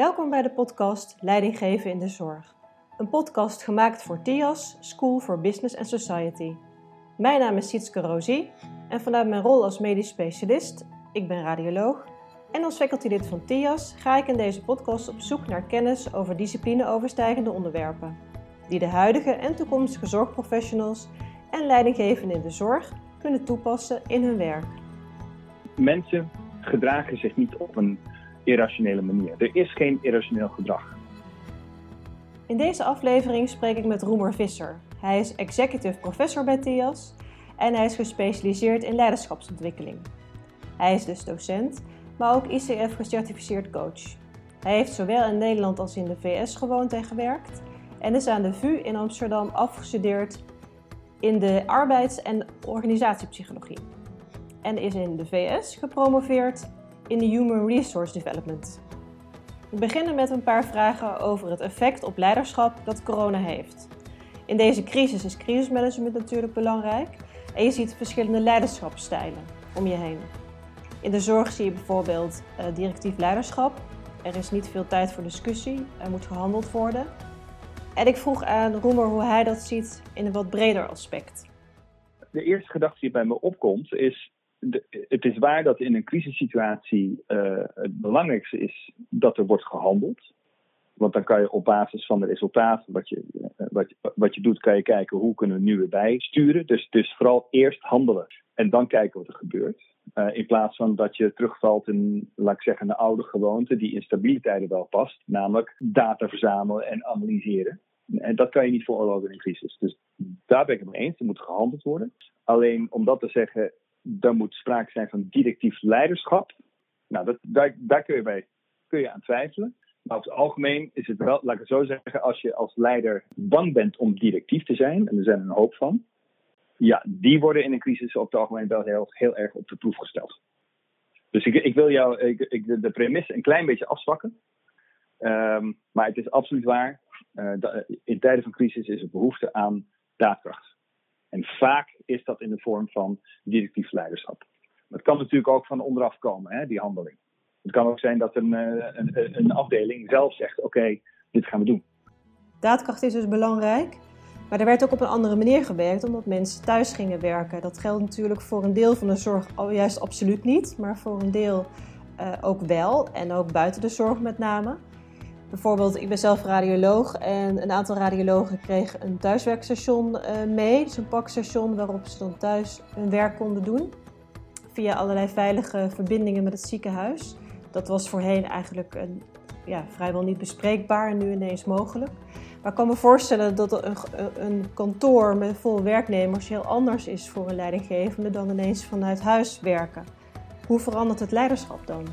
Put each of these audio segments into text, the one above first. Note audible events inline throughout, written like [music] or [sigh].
Welkom bij de podcast Leiding geven in de zorg. Een podcast gemaakt voor TIAS, School for Business and Society. Mijn naam is Sietske Rosie en vanuit mijn rol als medisch specialist, ik ben radioloog, en als facultylid van TIAS ga ik in deze podcast op zoek naar kennis over disciplineoverstijgende onderwerpen, die de huidige en toekomstige zorgprofessionals en leidinggevenden in de zorg kunnen toepassen in hun werk. Mensen gedragen zich niet op een irrationele manier. Er is geen irrationeel gedrag. In deze aflevering spreek ik met Roemer Visser. Hij is executive professor bij TIAS en hij is gespecialiseerd in leiderschapsontwikkeling. Hij is dus docent, maar ook ICF gecertificeerd coach. Hij heeft zowel in Nederland als in de VS gewoond en gewerkt en is aan de VU in Amsterdam afgestudeerd in de arbeids- en organisatiepsychologie. En is in de VS gepromoveerd in de Human Resource Development. We beginnen met een paar vragen over het effect op leiderschap dat corona heeft. In deze crisis is crisismanagement natuurlijk belangrijk en je ziet verschillende leiderschapsstijlen om je heen. In de zorg zie je bijvoorbeeld uh, directief leiderschap. Er is niet veel tijd voor discussie, er moet gehandeld worden. En ik vroeg aan Roemer hoe hij dat ziet in een wat breder aspect. De eerste gedachte die bij me opkomt is het is waar dat in een crisissituatie uh, het belangrijkste is dat er wordt gehandeld. Want dan kan je op basis van de resultaten wat je, uh, wat, wat je doet, kan je kijken hoe kunnen we nu weer bijsturen. Dus, dus vooral eerst handelen en dan kijken wat er gebeurt. Uh, in plaats van dat je terugvalt in, laat ik zeggen, een oude gewoonte die in stabiele tijden wel past. Namelijk data verzamelen en analyseren. En dat kan je niet veroorloven in een crisis. Dus daar ben ik het mee eens. Er moet gehandeld worden. Alleen om dat te zeggen, er moet sprake zijn van directief leiderschap. Nou, dat, daar, daar kun, je bij, kun je aan twijfelen. Maar over het algemeen is het wel, laat ik zo zeggen, als je als leider bang bent om directief te zijn, en er zijn er een hoop van, ja, die worden in een crisis op het algemeen wel heel, heel erg op de proef gesteld. Dus ik, ik wil jou ik, de premisse een klein beetje afzwakken. Um, maar het is absoluut waar. Uh, in tijden van crisis is er behoefte aan daadkracht. En vaak is dat in de vorm van directief leiderschap. Het kan natuurlijk ook van onderaf komen, hè, die handeling. Het kan ook zijn dat een, eh, een, een afdeling zelf zegt: Oké, dit gaan we doen. Daadkracht is dus belangrijk. Maar er werd ook op een andere manier gewerkt, omdat mensen thuis gingen werken. Dat geldt natuurlijk voor een deel van de zorg juist absoluut niet, maar voor een deel uh, ook wel. En ook buiten de zorg met name. Bijvoorbeeld, ik ben zelf radioloog en een aantal radiologen kregen een thuiswerkstation uh, mee. Dus een pakstation waarop ze dan thuis hun werk konden doen. Via allerlei veilige verbindingen met het ziekenhuis. Dat was voorheen eigenlijk een, ja, vrijwel niet bespreekbaar en nu ineens mogelijk. Maar ik kan me voorstellen dat een, een kantoor met vol werknemers heel anders is voor een leidinggevende dan ineens vanuit huis werken. Hoe verandert het leiderschap dan?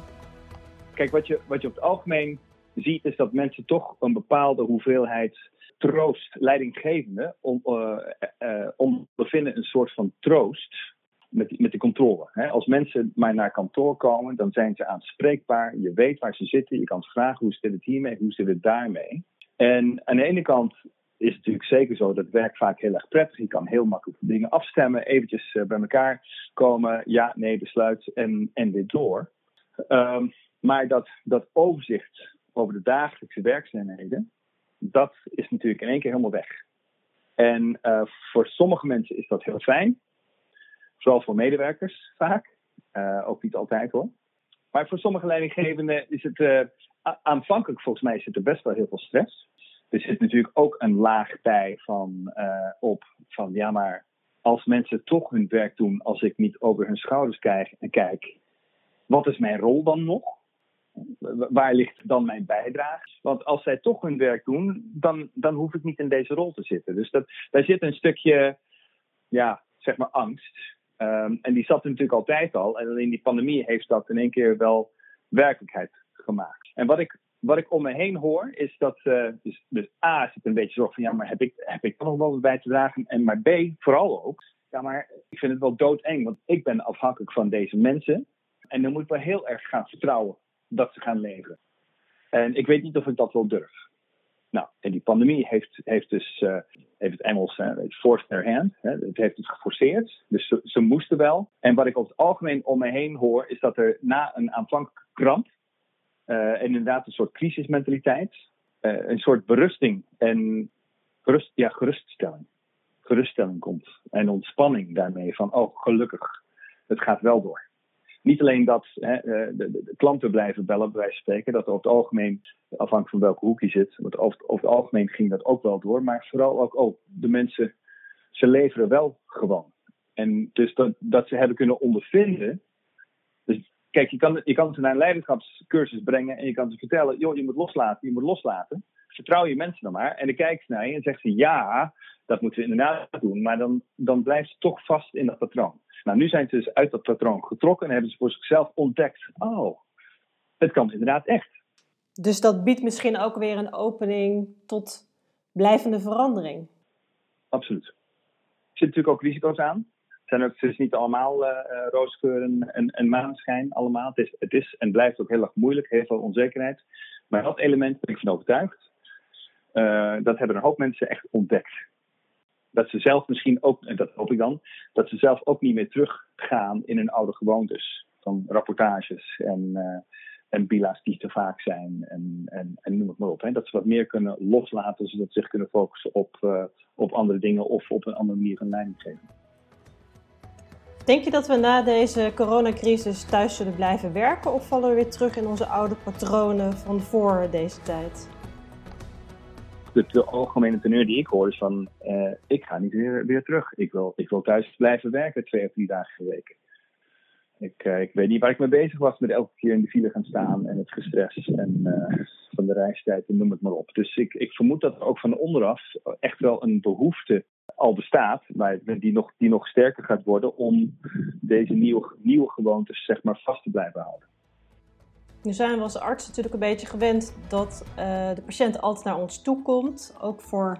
Kijk, wat je, wat je op het algemeen ziet, is dat mensen toch een bepaalde hoeveelheid troost, leidinggevende, om, uh, uh, een soort van troost met, met de controle. Hè? Als mensen maar naar kantoor komen, dan zijn ze aanspreekbaar. Je weet waar ze zitten. Je kan vragen hoe zit het hiermee, hoe zit het daarmee. En aan de ene kant is het natuurlijk zeker zo dat werk vaak heel erg prettig. Je kan heel makkelijk dingen afstemmen, eventjes bij elkaar komen. Ja, nee, besluit en, en weer door. Um, maar dat, dat overzicht over de dagelijkse werkzaamheden, dat is natuurlijk in één keer helemaal weg. En uh, voor sommige mensen is dat heel fijn. Vooral voor medewerkers vaak. Uh, ook niet altijd hoor. Maar voor sommige leidinggevenden is het uh, aanvankelijk volgens mij zit er best wel heel veel stress. Er zit natuurlijk ook een laag bij van, op van ja maar als mensen toch hun werk doen als ik niet over hun schouders kijk en kijk, wat is mijn rol dan nog? Waar ligt dan mijn bijdrage? Want als zij toch hun werk doen, dan, dan hoef ik niet in deze rol te zitten. Dus dat, daar zit een stukje, ja, zeg maar angst. Um, en die zat er natuurlijk altijd al. En alleen die pandemie heeft dat in één keer wel werkelijkheid gemaakt. En wat ik, wat ik om me heen hoor, is dat. Uh, dus, dus A, het een beetje zorg van ja, maar heb ik, heb ik nog wel wat bij te dragen? En maar B, vooral ook. Ja, maar ik vind het wel doodeng, want ik ben afhankelijk van deze mensen. En dan moet ik wel heel erg gaan vertrouwen dat ze gaan leveren. En ik weet niet of ik dat wel durf. Nou, en die pandemie heeft, heeft dus, uh, heeft het Engels, uh, forced their hand. Hè, het heeft het geforceerd. Dus ze, moesten wel. En wat ik over het algemeen om me heen hoor, is dat er na een aanvankelijke kramp, en inderdaad een soort crisismentaliteit. een soort berusting en ja, geruststelling. Geruststelling komt. En ontspanning daarmee van, oh gelukkig, het gaat wel door. Niet alleen dat hè, de, de, de, klanten blijven bellen, bij wijze van spreken, dat over het algemeen, afhankelijk van welke hoek je zit, want over, over het algemeen ging dat ook wel door, maar vooral ook, oh, de mensen, ze leveren wel gewoon. En dus dat, dat ze hebben kunnen ondervinden. Dus kijk, je kan, je kan ze naar een leiderschapscursus brengen en je kan ze vertellen: joh, je moet loslaten, je moet loslaten. Vertrouw je mensen dan maar. En dan kijken ze naar je en zeggen ze: ja, dat moeten we inderdaad doen. Maar dan, dan blijft ze toch vast in dat patroon. Nou, nu zijn ze dus uit dat patroon getrokken en hebben ze voor zichzelf ontdekt: oh, het kan inderdaad echt. Dus dat biedt misschien ook weer een opening tot blijvende verandering. Absoluut. Er zitten natuurlijk ook risico's aan zijn ook, het is niet allemaal uh, roosgeur en, en, maanschijn allemaal. Het is, het is en blijft ook heel erg moeilijk, heel veel onzekerheid. Maar dat element ben ik van overtuigd. Uh, dat hebben een hoop mensen echt ontdekt. Dat ze zelf misschien ook, en dat hoop ik dan, dat ze zelf ook niet meer teruggaan in hun oude gewoontes. Van rapportages en, uh, en bila's die te vaak zijn en, en, en noem het maar op. Hè. Dat ze wat meer kunnen loslaten, zodat ze zich kunnen focussen op, uh, op andere dingen of op een andere manier van leiding geven. Denk je dat we na deze coronacrisis thuis zullen blijven werken of vallen we weer terug in onze oude patronen van voor deze tijd? De, algemene teneur die ik hoor is van, uh, ik ga niet weer, weer terug. Ik wil, ik wil thuis blijven werken twee of drie dagen per week. Ik, uh, ik weet niet waar ik mee bezig was met elke keer in de file gaan staan en het gestres en uh, van de reistijd en noem het maar op. Dus ik, ik vermoed dat er ook van onderaf echt wel een behoefte al bestaat, maar die nog, die nog sterker gaat worden om deze nieuwe, nieuwe gewoontes zeg maar, vast te blijven houden. Nu zijn we als arts natuurlijk een beetje gewend dat uh, de patiënt altijd naar ons toe komt. Ook voor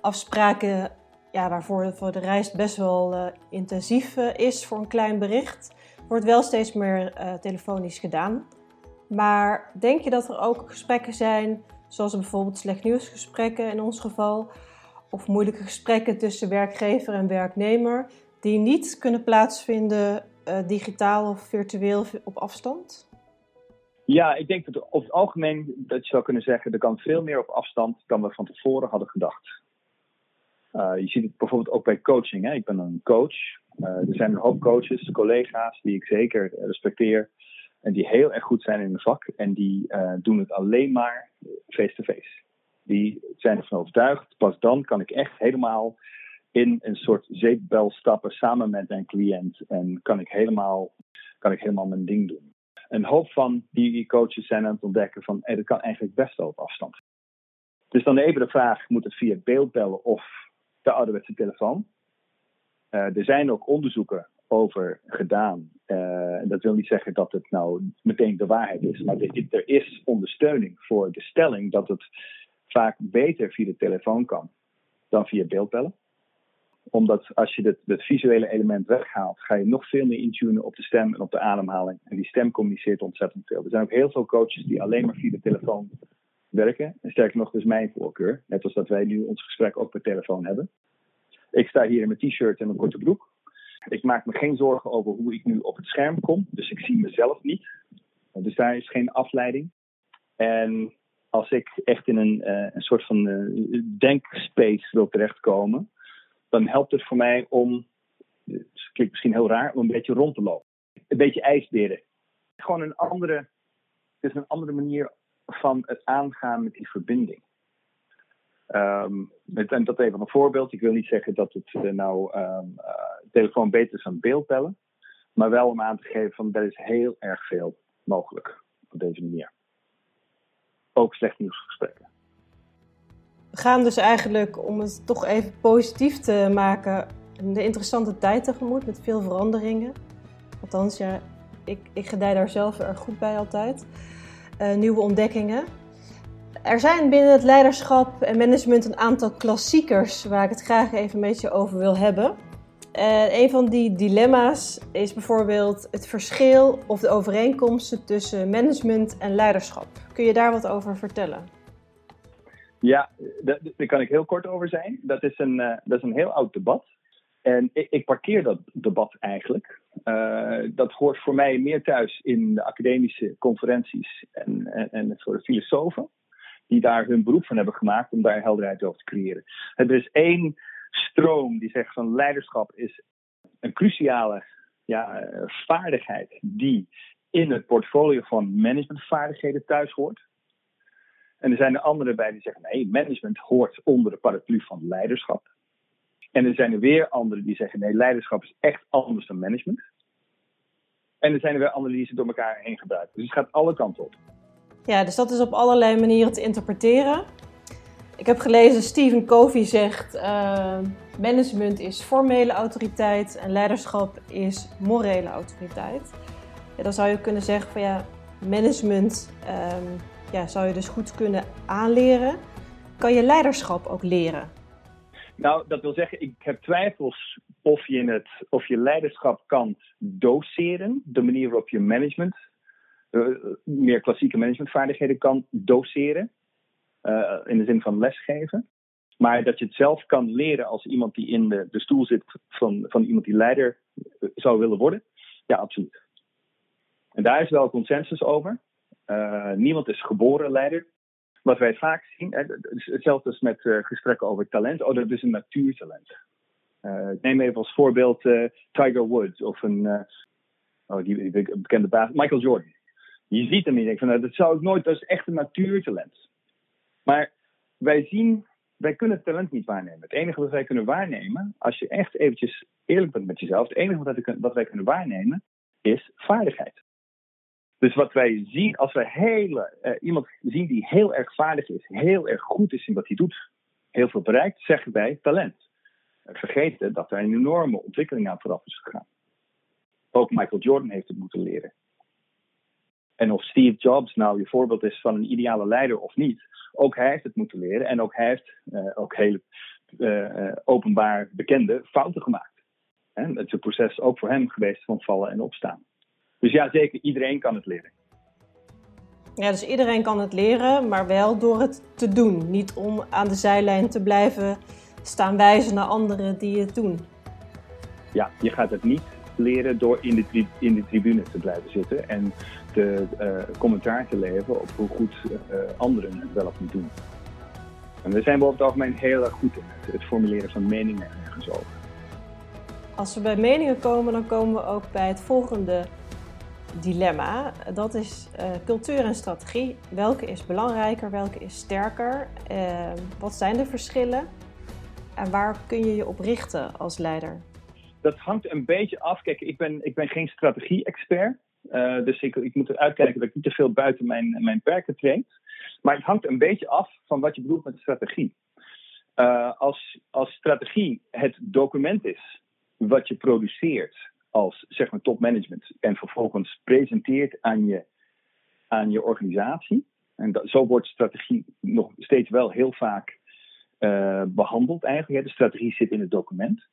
afspraken ja, waarvoor voor de reis best wel uh, intensief uh, is voor een klein bericht. Wordt wel steeds meer telefonisch gedaan. Maar denk je dat er ook gesprekken zijn, zoals bijvoorbeeld slecht nieuwsgesprekken in ons geval, of moeilijke gesprekken tussen werkgever en werknemer die niet kunnen plaatsvinden digitaal of virtueel op afstand? Ja, ik denk dat over het algemeen dat je zou kunnen zeggen, er kan veel meer op afstand dan we van tevoren hadden gedacht. Uh, je ziet het bijvoorbeeld ook bij coaching. Hè. Ik ben een coach. Uh, er zijn een hoop coaches, collega's die ik zeker respecteer. En die heel erg goed zijn in hun vak. En die doen het alleen maar face-to-face. -face die zijn ervan overtuigd. Pas dan kan ik echt helemaal in een soort zeepbel stappen samen met mijn cliënt. En kan ik helemaal, kan ik helemaal mijn ding doen. Een hoop van die coaches zijn aan het ontdekken van hey, dat kan eigenlijk best wel op afstand. Dus dan even de vraag, moet het via beeldbellen of de ouderwetse telefoon? Uh, er zijn ook onderzoeken over gedaan. Uh, dat wil niet zeggen dat het nou meteen de waarheid is, maar er is ondersteuning voor de stelling dat het vaak beter via de telefoon kan dan via beeldbellen. Omdat als je het, visuele element weghaalt, ga je nog veel meer intunen op de stem en op de ademhaling. En die stem communiceert ontzettend veel. Er zijn ook heel veel coaches die alleen maar via de telefoon werken. En sterker nog, dat is mijn voorkeur. Net als dat wij nu ons gesprek ook per telefoon hebben. Ik sta hier in mijn t-shirt en mijn korte broek. Ik maak me geen zorgen over hoe ik nu op het scherm kom. Dus ik zie mezelf niet. Dus daar is geen afleiding. En als ik echt in een, uh, een soort van uh, denkspace wil terechtkomen, dan helpt het voor mij om, het klinkt misschien heel raar, om een beetje rond te lopen. Een beetje ijsberen. Gewoon een andere, het is een andere manier van het aangaan met die verbinding. Um, en dat even een voorbeeld. Ik wil niet zeggen dat het uh, nou um, telefoon beter is dan beeldbellen. Maar wel om aan te geven van er is heel erg veel mogelijk op deze manier ook slecht nieuwsgesprekken. We gaan dus eigenlijk, om het toch even positief te maken, de interessante tijd tegemoet met veel veranderingen. Althans, ja, ik, ik gedij daar zelf erg goed bij altijd. Uh, nieuwe ontdekkingen. Er zijn binnen het leiderschap en management een aantal klassiekers waar ik het graag even een beetje over wil hebben. Uh, een van die dilemma's is bijvoorbeeld het verschil of de overeenkomsten tussen management en leiderschap. Kun je daar wat over vertellen? Ja, daar kan ik heel kort over zijn. Dat is een, uh, dat is een heel oud debat. En ik, ik parkeer dat debat eigenlijk. Uh, dat hoort voor mij meer thuis in de academische conferenties en, en, en voor de filosofen, die daar hun beroep van hebben gemaakt om daar helderheid over te creëren. Er is één stroom die zegt van leiderschap is een cruciale ja, vaardigheid die in het portfolio van managementvaardigheden thuis hoort. En er zijn er anderen bij die zeggen: nee, management hoort onder de paraplu van leiderschap. En er zijn er weer anderen die zeggen: nee, leiderschap is echt anders dan management. En er zijn er weer anderen die ze door elkaar heen gebruiken. Dus het gaat alle kanten op. Ja, dus dat is op allerlei manieren te interpreteren. Ik heb gelezen, Stephen Covey zegt: uh, management is formele autoriteit en leiderschap is morele autoriteit. Ja, dan zou je kunnen zeggen van ja, management um, ja, zou je dus goed kunnen aanleren. Kan je leiderschap ook leren? Nou, dat wil zeggen, ik heb twijfels of je, het, of je leiderschap kan doseren. De manier waarop je management, uh, meer klassieke managementvaardigheden kan doseren. Uh, in de zin van lesgeven. Maar dat je het zelf kan leren als iemand die in de, de stoel zit van, van iemand die leider eh, zou willen worden. Ja, absoluut. En daar is wel consensus over. Uh, niemand is geboren leider. Wat wij vaak zien, hetzelfde als met uh, gesprekken over talent. Oh, dat is een natuurtalent. Uh, neem even als voorbeeld Tiger Woods of een oh, die, bekende baas, Michael Jordan. Je ziet hem en je denkt van, nou, dat zou ik nooit, dat is echt een natuurtalent. Maar wij zien, wij kunnen talent niet waarnemen. Het enige wat wij kunnen waarnemen, als je echt eventjes eerlijk bent met jezelf, het enige wat wij kunnen waarnemen, is vaardigheid. Dus wat wij zien, als wij hele, uh, iemand zien die heel erg vaardig is, heel erg goed is in wat hij doet, heel veel bereikt, zeggen wij talent. Vergeten dat er een enorme ontwikkeling aan vooraf is gegaan. Ook Michael Jordan heeft het moeten leren. En of Steve Jobs nou je voorbeeld is van een ideale leider of niet, ook hij heeft het moeten leren en ook hij heeft uh, ook heel uh, openbaar bekende fouten gemaakt. En het is een proces ook voor hem geweest van vallen en opstaan. Dus ja, zeker, iedereen kan het leren. Ja, dus iedereen kan het leren, maar wel door het te doen. Niet om aan de zijlijn te blijven staan wijzen naar anderen die het doen. Ja, je gaat het niet leren door in de, in de tribune te blijven zitten en de uh, commentaar te leveren op hoe goed uh, anderen het wel of niet doen. En daar zijn we op het algemeen heel erg goed in, het, het formuleren van meningen ergens over. Als we bij meningen komen, dan komen we ook bij het volgende dilemma. Dat is uh, cultuur en strategie. Welke is belangrijker, welke is sterker? Uh, wat zijn de verschillen? En waar kun je je op richten als leider? Dat hangt een beetje af. Kijk, ik ben, ik ben geen strategie-expert. Uh, dus ik, ik moet eruit kijken dat ik niet te veel buiten mijn, mijn perken treed. Maar het hangt een beetje af van wat je bedoelt met strategie. als, als strategie het document is wat je produceert als zeg maar topmanagement en vervolgens presenteert aan je, aan je organisatie. En dat, zo wordt strategie nog steeds wel heel vaak uh, behandeld eigenlijk. De strategie zit in het document.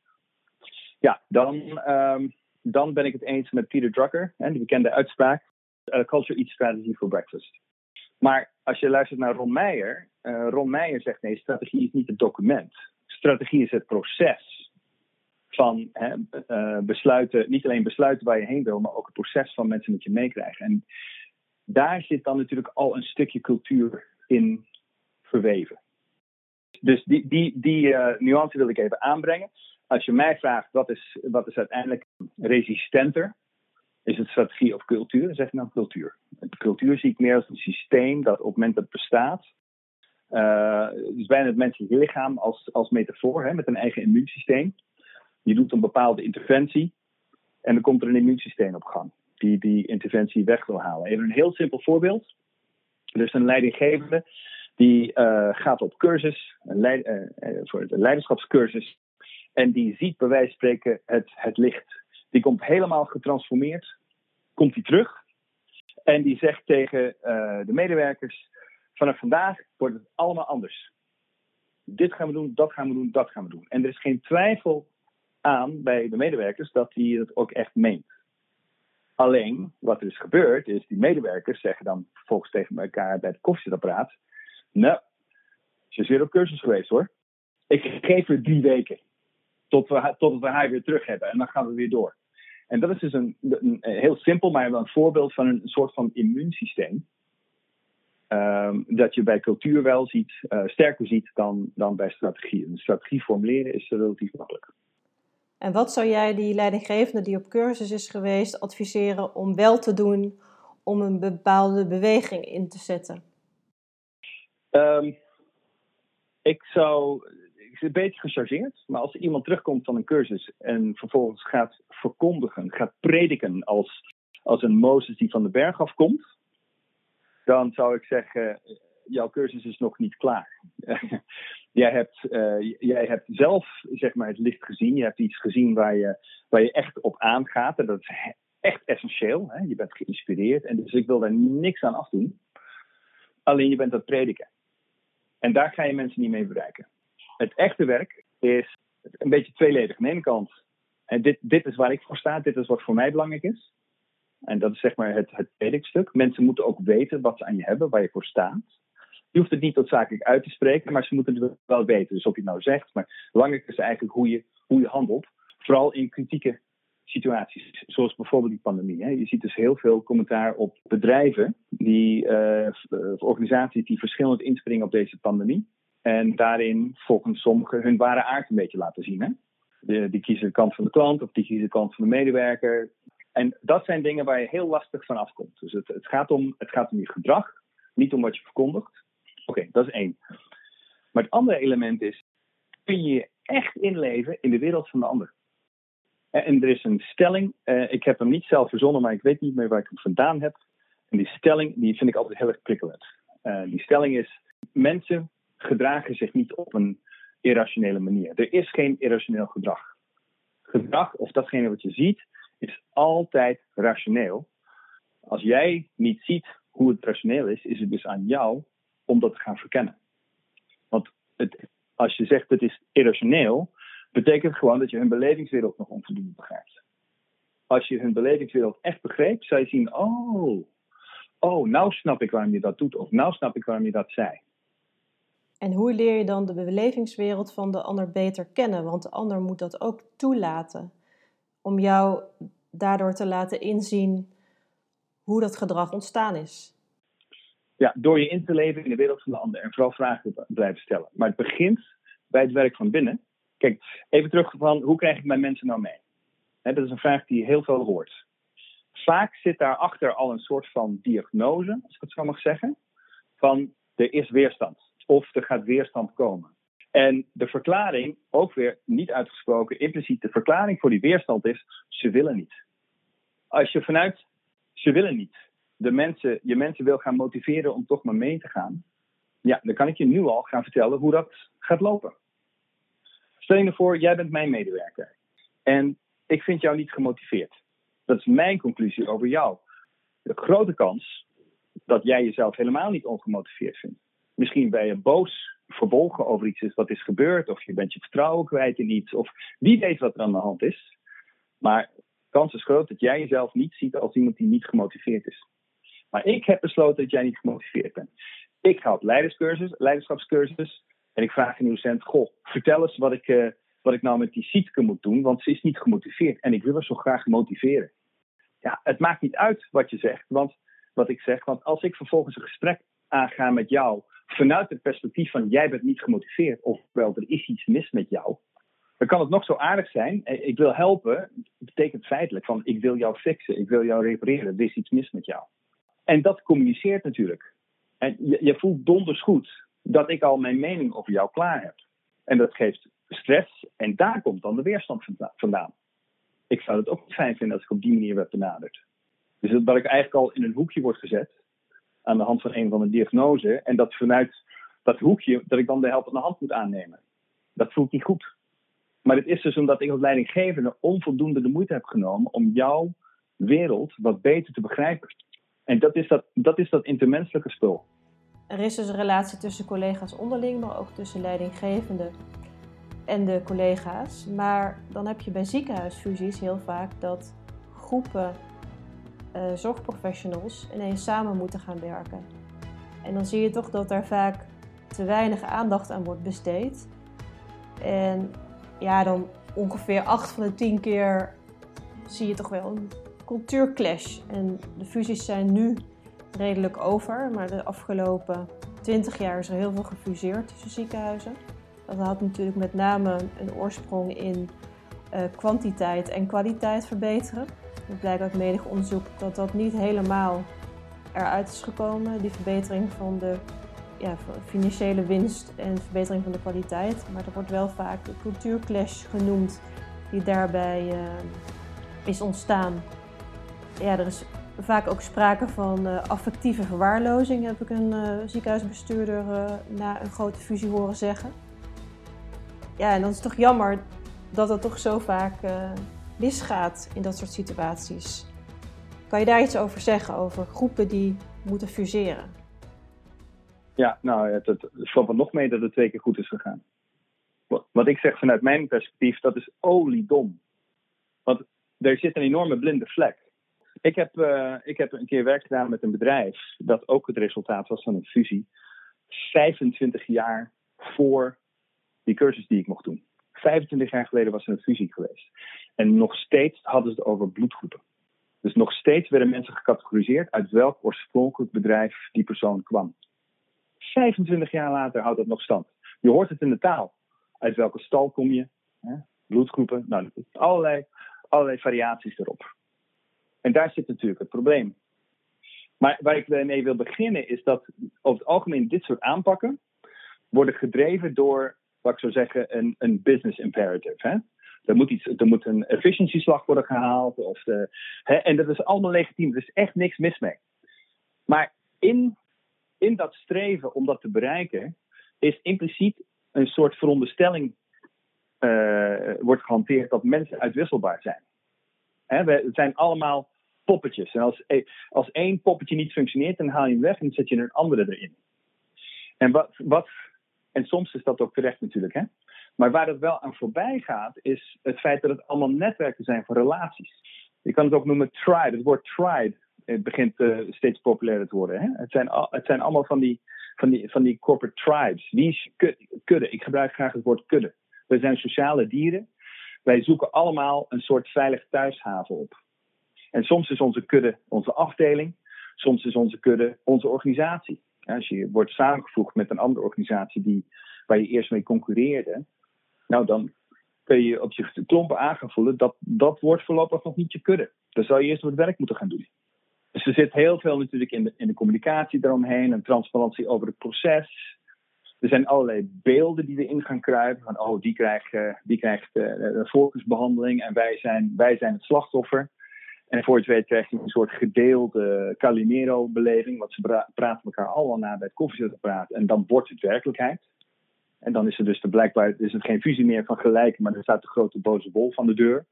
Ja, dan, um, dan ben ik het eens met Peter Drucker, hè, die bekende uitspraak: uh, Culture eats strategy for breakfast. Maar als je luistert naar Ron Meijer, uh, Ron Meijer zegt nee, strategie is niet het document. Strategie is het proces van hè, uh, besluiten, niet alleen besluiten waar je heen wil, maar ook het proces van mensen met je meekrijgen. En daar zit dan natuurlijk al een stukje cultuur in verweven. Dus die, die, die uh, nuance wil ik even aanbrengen. Als je mij vraagt wat is, wat is uiteindelijk resistenter, is het strategie of cultuur? Dan zeg ik nou cultuur. Cultuur zie ik meer als een systeem dat op het moment dat het bestaat, uh, dus bijna het menselijke lichaam als, als metafoor, hè, met een eigen immuunsysteem. Je doet een bepaalde interventie en dan komt er een immuunsysteem op gang die die interventie weg wil halen. Even een heel simpel voorbeeld. Er is een leidinggevende die uh, gaat op cursus, een leid, uh, uh, voor de leiderschapscursus, en die ziet bij wijze van spreken het, het licht. Die komt helemaal getransformeerd, komt die terug en die zegt tegen de medewerkers: vanaf vandaag wordt het allemaal anders. Dit gaan we doen, dat gaan we doen, dat gaan we doen. En er is geen twijfel aan bij de medewerkers dat hij het ook echt meent. Alleen, wat er is gebeurd, is die medewerkers zeggen dan vervolgens tegen elkaar bij het koffiezetapparaat: Nou, ze is weer op cursus geweest hoor. Ik geef er drie weken. tot we, tot we haar weer terug hebben. En dan gaan we weer door. En dat is dus een, een heel simpel, maar wel een voorbeeld van een soort van immuunsysteem. Ehm, dat je bij cultuur wel ziet, uh, sterker ziet dan, dan bij strategie. Een strategie formuleren is relatief makkelijk. En wat zou jij die leidinggevende die op cursus is geweest adviseren om wel te doen om een bepaalde beweging in te zetten? Um, ik zou, ik een beetje gechargeerd, maar als iemand terugkomt van een cursus en vervolgens gaat verkondigen, gaat prediken als, als een Mozes die van de berg afkomt, dan zou ik zeggen, jouw cursus is nog niet klaar. [laughs] jij, hebt, uh, jij hebt zelf zeg maar, het licht gezien. Je hebt iets gezien waar je, je echt op aangaat. En dat is echt essentieel. Hè? Je bent geïnspireerd. En dus ik wil daar niks aan afdoen. Alleen je bent het prediken. En daar ga je mensen niet mee bereiken. Het echte werk is een beetje tweeledig. Aan de ene kant, dit, dit is waar ik voor sta. Dit is wat voor mij belangrijk is. En dat is zeg maar het, het predikstuk. Mensen moeten ook weten wat ze aan je hebben, waar je voor staat. Je hoeft het niet noodzakelijk uit te spreken, maar ze moeten het wel weten. Dus of je het nou zegt, maar belangrijk is eigenlijk hoe je, hoe je handelt. Vooral in kritieke situaties, zoals bijvoorbeeld die pandemie. Hè. Je ziet dus heel veel commentaar op bedrijven, die, uh, organisaties die verschillend inspringen op deze pandemie. En daarin volgens sommigen hun ware aard een beetje laten zien. Hè. De, die kiezen de kant van de klant of die kiezen de kant van de medewerker. En dat zijn dingen waar je heel lastig van afkomt. Dus het, het, gaat, om, het gaat om je gedrag, niet om wat je verkondigt. Oké, dat is één. Maar het andere element is, kun je je echt inleven in de wereld van de ander? En er is een stelling, eh, ik heb hem niet zelf verzonnen, maar ik weet niet meer waar ik hem vandaan heb. En die stelling, die vind ik altijd heel erg prikkelend. Uh, die stelling is, mensen gedragen zich niet op een irrationele manier. Er is geen irrationeel gedrag. Gedrag, of datgene wat je ziet, is altijd rationeel. Als jij niet ziet hoe het rationeel is, is het dus aan jou om dat te gaan verkennen. Want het, als je zegt het is irrationeel, betekent gewoon dat je hun belevingswereld nog onvoldoende begrijpt. Als je hun belevingswereld echt begreep, zou je zien: oh, oh, nou snap ik waarom je dat doet, of nou snap ik waarom je dat zei. En hoe leer je dan de belevingswereld van de ander beter kennen? Want de ander moet dat ook toelaten. Om jou daardoor te laten inzien hoe dat gedrag ontstaan is ja, door je in te leven in de wereld van de ander en vooral vragen te blijven stellen. Maar het begint bij het werk van binnen. Kijk, even terug van hoe krijg ik mijn mensen nou mee? dat is een vraag die je heel veel hoort. Vaak zit daarachter al een soort van diagnose, als ik het zo mag zeggen, van er is weerstand of er gaat weerstand komen. En de verklaring, ook weer niet uitgesproken, impliciet de verklaring voor die weerstand is, ze willen niet. Als je vanuit ze willen niet de mensen, je mensen wil gaan motiveren om toch maar mee te gaan, ja, dan kan ik je nu al gaan vertellen hoe dat gaat lopen. Stel je voor, jij bent mijn medewerker en ik vind jou niet gemotiveerd. Dat is mijn conclusie over jou. De grote kans dat jij jezelf helemaal niet ongemotiveerd vindt. Misschien ben je boos, verbolgen over iets wat is gebeurd, of je bent je vertrouwen kwijt in iets, of wie weet wat er aan de hand is. Maar de kans is groot dat jij jezelf niet ziet als iemand die niet gemotiveerd is. Maar ik heb besloten dat jij niet gemotiveerd bent. Ik op leiderscursus, leiderschapscursus. En ik vraag een docent: Goh, vertel eens wat ik, uh, wat ik nou met die Sietke moet doen, want ze is niet gemotiveerd. En ik wil haar zo graag motiveren. Ja, het maakt niet uit wat je zegt, want wat ik zeg. Want als ik vervolgens een gesprek aanga met jou vanuit het perspectief van jij bent niet gemotiveerd, ofwel er is iets mis met jou, dan kan het nog zo aardig zijn. Ik wil helpen, betekent feitelijk van ik wil jou fixen, ik wil jou repareren, er is iets mis met jou. En dat communiceert natuurlijk. En je, je voelt donders goed dat ik al mijn mening over jou klaar heb. En dat geeft stress en daar komt dan de weerstand vandaan. Ik zou het ook fijn vinden als ik op die manier werd benaderd. Dus dat ik eigenlijk al in een hoekje word gezet aan de hand van een van de diagnose en dat vanuit dat hoekje dat ik dan de helpende hand moet aannemen. Dat voelt niet goed. Maar het is dus omdat ik als leidinggevende onvoldoende de moeite heb genomen om jouw wereld wat beter te begrijpen. En dat is dat, dat is dat intermenselijke spul. Er is dus een relatie tussen collega's onderling, maar ook tussen leidinggevende en de collega's. Maar dan heb je bij ziekenhuisfusies heel vaak dat groepen uh, zorgprofessionals ineens samen moeten gaan werken. En dan zie je toch dat daar vaak te weinig aandacht aan wordt besteed. En ja, dan ongeveer 8 van de 10 keer zie je toch wel cultuurclash. En de fusies zijn nu redelijk over, maar de afgelopen 20 jaar is er heel veel gefuseerd tussen ziekenhuizen. Dat had natuurlijk met name een oorsprong in uh, kwantiteit en kwaliteit verbeteren. Het blijkt uit menig onderzoek dat dat niet helemaal eruit is gekomen, die verbetering van de ja, financiële winst en verbetering van de kwaliteit. Maar er wordt wel vaak de cultuurclash genoemd die daarbij uh, is ontstaan. Ja, er is vaak ook sprake van uh, affectieve verwaarlozing, heb ik een uh, ziekenhuisbestuurder na een grote fusie horen zeggen. Ja, en dan is het toch jammer dat het toch zo vaak misgaat in dat soort situaties. Kan je daar iets over zeggen, over groepen die moeten fuseren? Ja, nou, het, het, het valt nog mee dat het twee keer goed is gegaan. Wat, wat ik zeg vanuit mijn perspectief, dat is oliedom. Want er zit een enorme blinde vlek. Ik heb, uh, ik heb een keer werk gedaan met een bedrijf dat ook het resultaat was van een fusie. 25 jaar voor die cursus die ik mocht doen. 25 jaar geleden was er een fusie geweest. En nog steeds hadden ze het over bloedgroepen. Dus nog steeds werden mensen gecategoriseerd uit welk oorspronkelijk bedrijf die persoon kwam. 25 jaar later houdt dat nog stand. Je hoort het in de taal. Uit welke stal kom je? Hè? Bloedgroepen. Nou, allerlei, allerlei variaties erop. En daar zit natuurlijk het probleem. Maar waar ik mee wil beginnen is dat over het algemeen dit soort aanpakken worden gedreven door, wat ik zou zeggen, een, een business imperative. Hè? Er moet, iets, er moet een efficiëntieslag worden gehaald. Of de, hè, en dat is allemaal legitiem. Er is echt niks mis mee. Maar in in dat streven om dat te bereiken, is impliciet een soort veronderstelling uh, wordt gehanteerd dat mensen uitwisselbaar zijn. Hè, we, zijn allemaal poppetjes. En als, e, als één poppetje niet functioneert, dan haal je hem weg en zet je een andere erin. En, wat, wat, en soms is dat ook terecht natuurlijk. Hè? Maar waar het wel aan voorbij gaat, is het feit dat het allemaal netwerken zijn van relaties. Je kan het ook noemen tribe. Het woord tribe het begint uh, steeds populairder te worden. Hè? Het, zijn het zijn allemaal van die, van, die, van die corporate tribes. Wie is kudde? Ik gebruik graag het woord kudde. We zijn sociale dieren. Wij zoeken allemaal een soort veilig thuishaven op. En soms is onze kudde onze afdeling. Soms is onze kudde onze organisatie. Als je wordt samengevoegd met een andere organisatie die, waar je eerst mee concurreerde, nou dan kun je op je klompen aan gaan voelen dat dat wordt voorlopig nog niet je kudde. Dan zou je eerst wat werk moeten gaan doen. Dus er zit heel veel natuurlijk in de, in de communicatie daaromheen en transparantie over het proces. Er zijn allerlei beelden die we in gaan kruipen. Van, oh, die krijgt, uh, die krijgt uh, voorkeursbehandeling en wij zijn, wij zijn het slachtoffer. En voor je het weet krijg je een soort gedeelde Calimero-beleving. Want ze praten elkaar allemaal na bij het koffiezetapparaat. En dan wordt het werkelijkheid. En dan is er dus de, blijkbaar is het geen fusie meer van gelijk, maar er staat de grote boze wolf van de deur.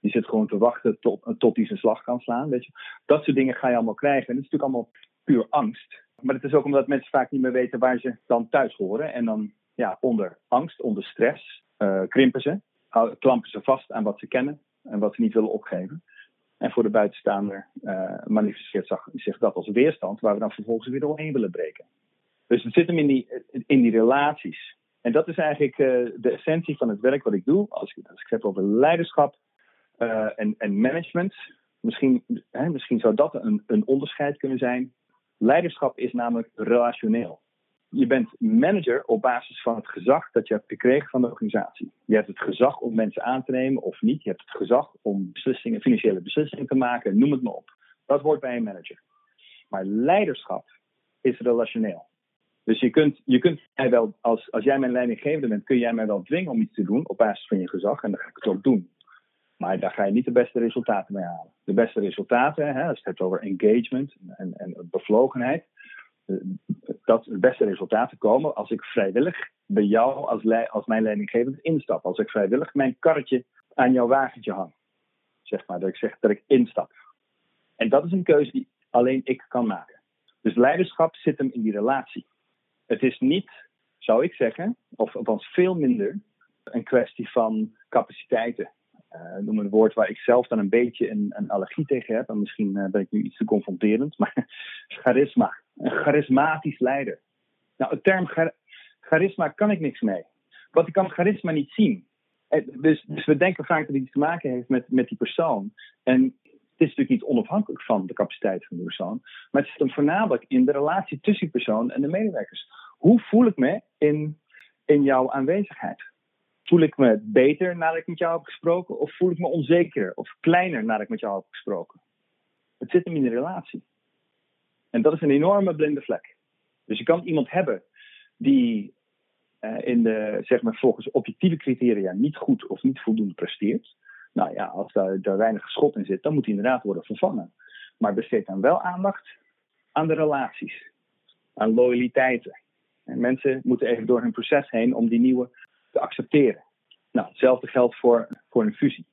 Die zit gewoon te wachten tot, tot hij zijn slag kan slaan. Weet je. Dat soort dingen ga je allemaal krijgen. En dat is natuurlijk allemaal puur angst. Maar het is ook omdat mensen vaak niet meer weten waar ze dan thuis horen. En dan ja, onder angst, onder stress, uh, krimpen ze. Klampen ze vast aan wat ze kennen en wat ze niet willen opgeven. En voor de buitenstaander uh, manifesteert zich dat als weerstand, waar we dan vervolgens weer doorheen willen breken. Dus het zit hem in die, in die relaties. En dat is eigenlijk uh, de essentie van het werk wat ik doe. Als ik, als ik het heb over leiderschap, uh, en, en management. Misschien, hè, misschien zou dat een, een onderscheid kunnen zijn. Leiderschap is namelijk relationeel. Je bent manager op basis van het gezag dat je hebt gekregen van de organisatie. Je hebt het gezag om mensen aan te nemen of niet. Je hebt het gezag om beslissingen, financiële beslissingen te maken, noem het maar op. Dat hoort bij een manager. Maar leiderschap is relationeel. Dus je kunt, je kunt mij wel, als, als jij mijn leidinggevende bent, kun jij mij wel dwingen om iets te doen op basis van je gezag. En dan ga ik het ook doen. Maar daar ga je niet de beste resultaten mee halen. De beste resultaten, hè, als je het hebt over engagement en, en bevlogenheid, dat de beste resultaten komen als ik vrijwillig bij jou als, als mijn leidinggevend instap. Als ik vrijwillig mijn karretje aan jouw wagentje hang. Zeg maar, dat ik zeg dat ik instap. En dat is een keuze die alleen ik kan maken. Dus leiderschap zit hem in die relatie. Het is niet, zou ik zeggen, of althans veel minder, een kwestie van capaciteiten noem een woord waar ik zelf dan een beetje een, een allergie tegen heb. En misschien uh, ben ik nu iets te confronterend, maar [laughs] charisma. Een charismatisch leider. Nou, het term char charisma kan ik niks mee. Want ik kan charisma niet zien. dus, dus we denken vaak dat het iets te maken heeft met, met die persoon. En het is natuurlijk niet onafhankelijk van de capaciteit van de persoon. Maar het zit hem voornamelijk in de relatie tussen die persoon en de medewerkers. Hoe voel ik me in, in jouw aanwezigheid? Voel ik me beter nadat ik met jou heb gesproken? Of voel ik me onzeker of kleiner nadat ik met jou heb gesproken? Het zit hem in de relatie. En dat is een enorme blinde vlek. Dus je kan iemand hebben die uh, in de, zeg maar, volgens objectieve criteria niet goed of niet voldoende presteert. Nou ja, als daar, daar weinig schot in zit, dan moet hij inderdaad worden vervangen. Maar besteed dan wel aandacht aan de relaties, aan loyaliteiten. En mensen moeten even door hun proces heen om die nieuwe te accepteren. Nou, hetzelfde geldt voor, voor een fusie.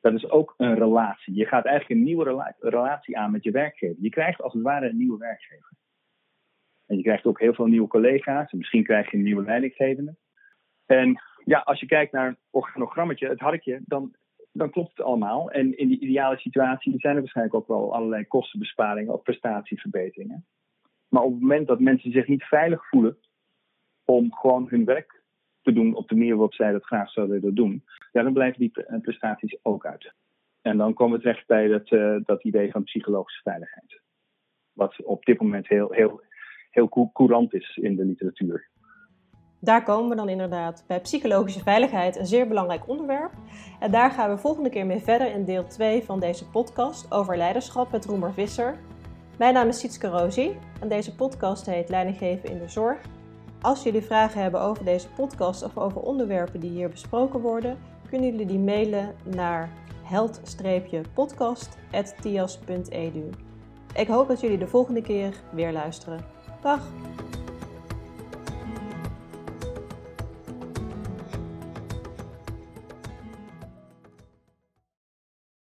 Dat is ook een relatie. Je gaat eigenlijk een nieuwe relatie aan met je werkgever. Je krijgt als het ware een nieuwe werkgever. En je krijgt ook heel veel nieuwe collega's. En misschien krijg je nieuwe leidinggevende. En ja, als je kijkt naar een organogrammetje, het harkje, dan, dan klopt het allemaal. En in die ideale situatie zijn er waarschijnlijk ook wel allerlei kostenbesparingen of prestatieverbeteringen. Maar op het moment dat mensen zich niet veilig voelen om gewoon hun werk doen op de manier waarop zij dat graag zouden willen doen, ja, dan blijven die prestaties ook uit. En dan komen we terecht bij dat, uh, dat idee van psychologische veiligheid. Wat op dit moment heel, heel, heel courant is in de literatuur. Daar komen we dan inderdaad bij psychologische veiligheid, een zeer belangrijk onderwerp. En daar gaan we volgende keer mee verder in deel 2 van deze podcast over leiderschap met Roemer Visser. Mijn naam is Sietske Rosie en deze podcast heet Leidinggeven in de Zorg. Als jullie vragen hebben over deze podcast of over onderwerpen die hier besproken worden, kunnen jullie die mailen naar held-podcast.tias.edu. Ik hoop dat jullie de volgende keer weer luisteren. Dag!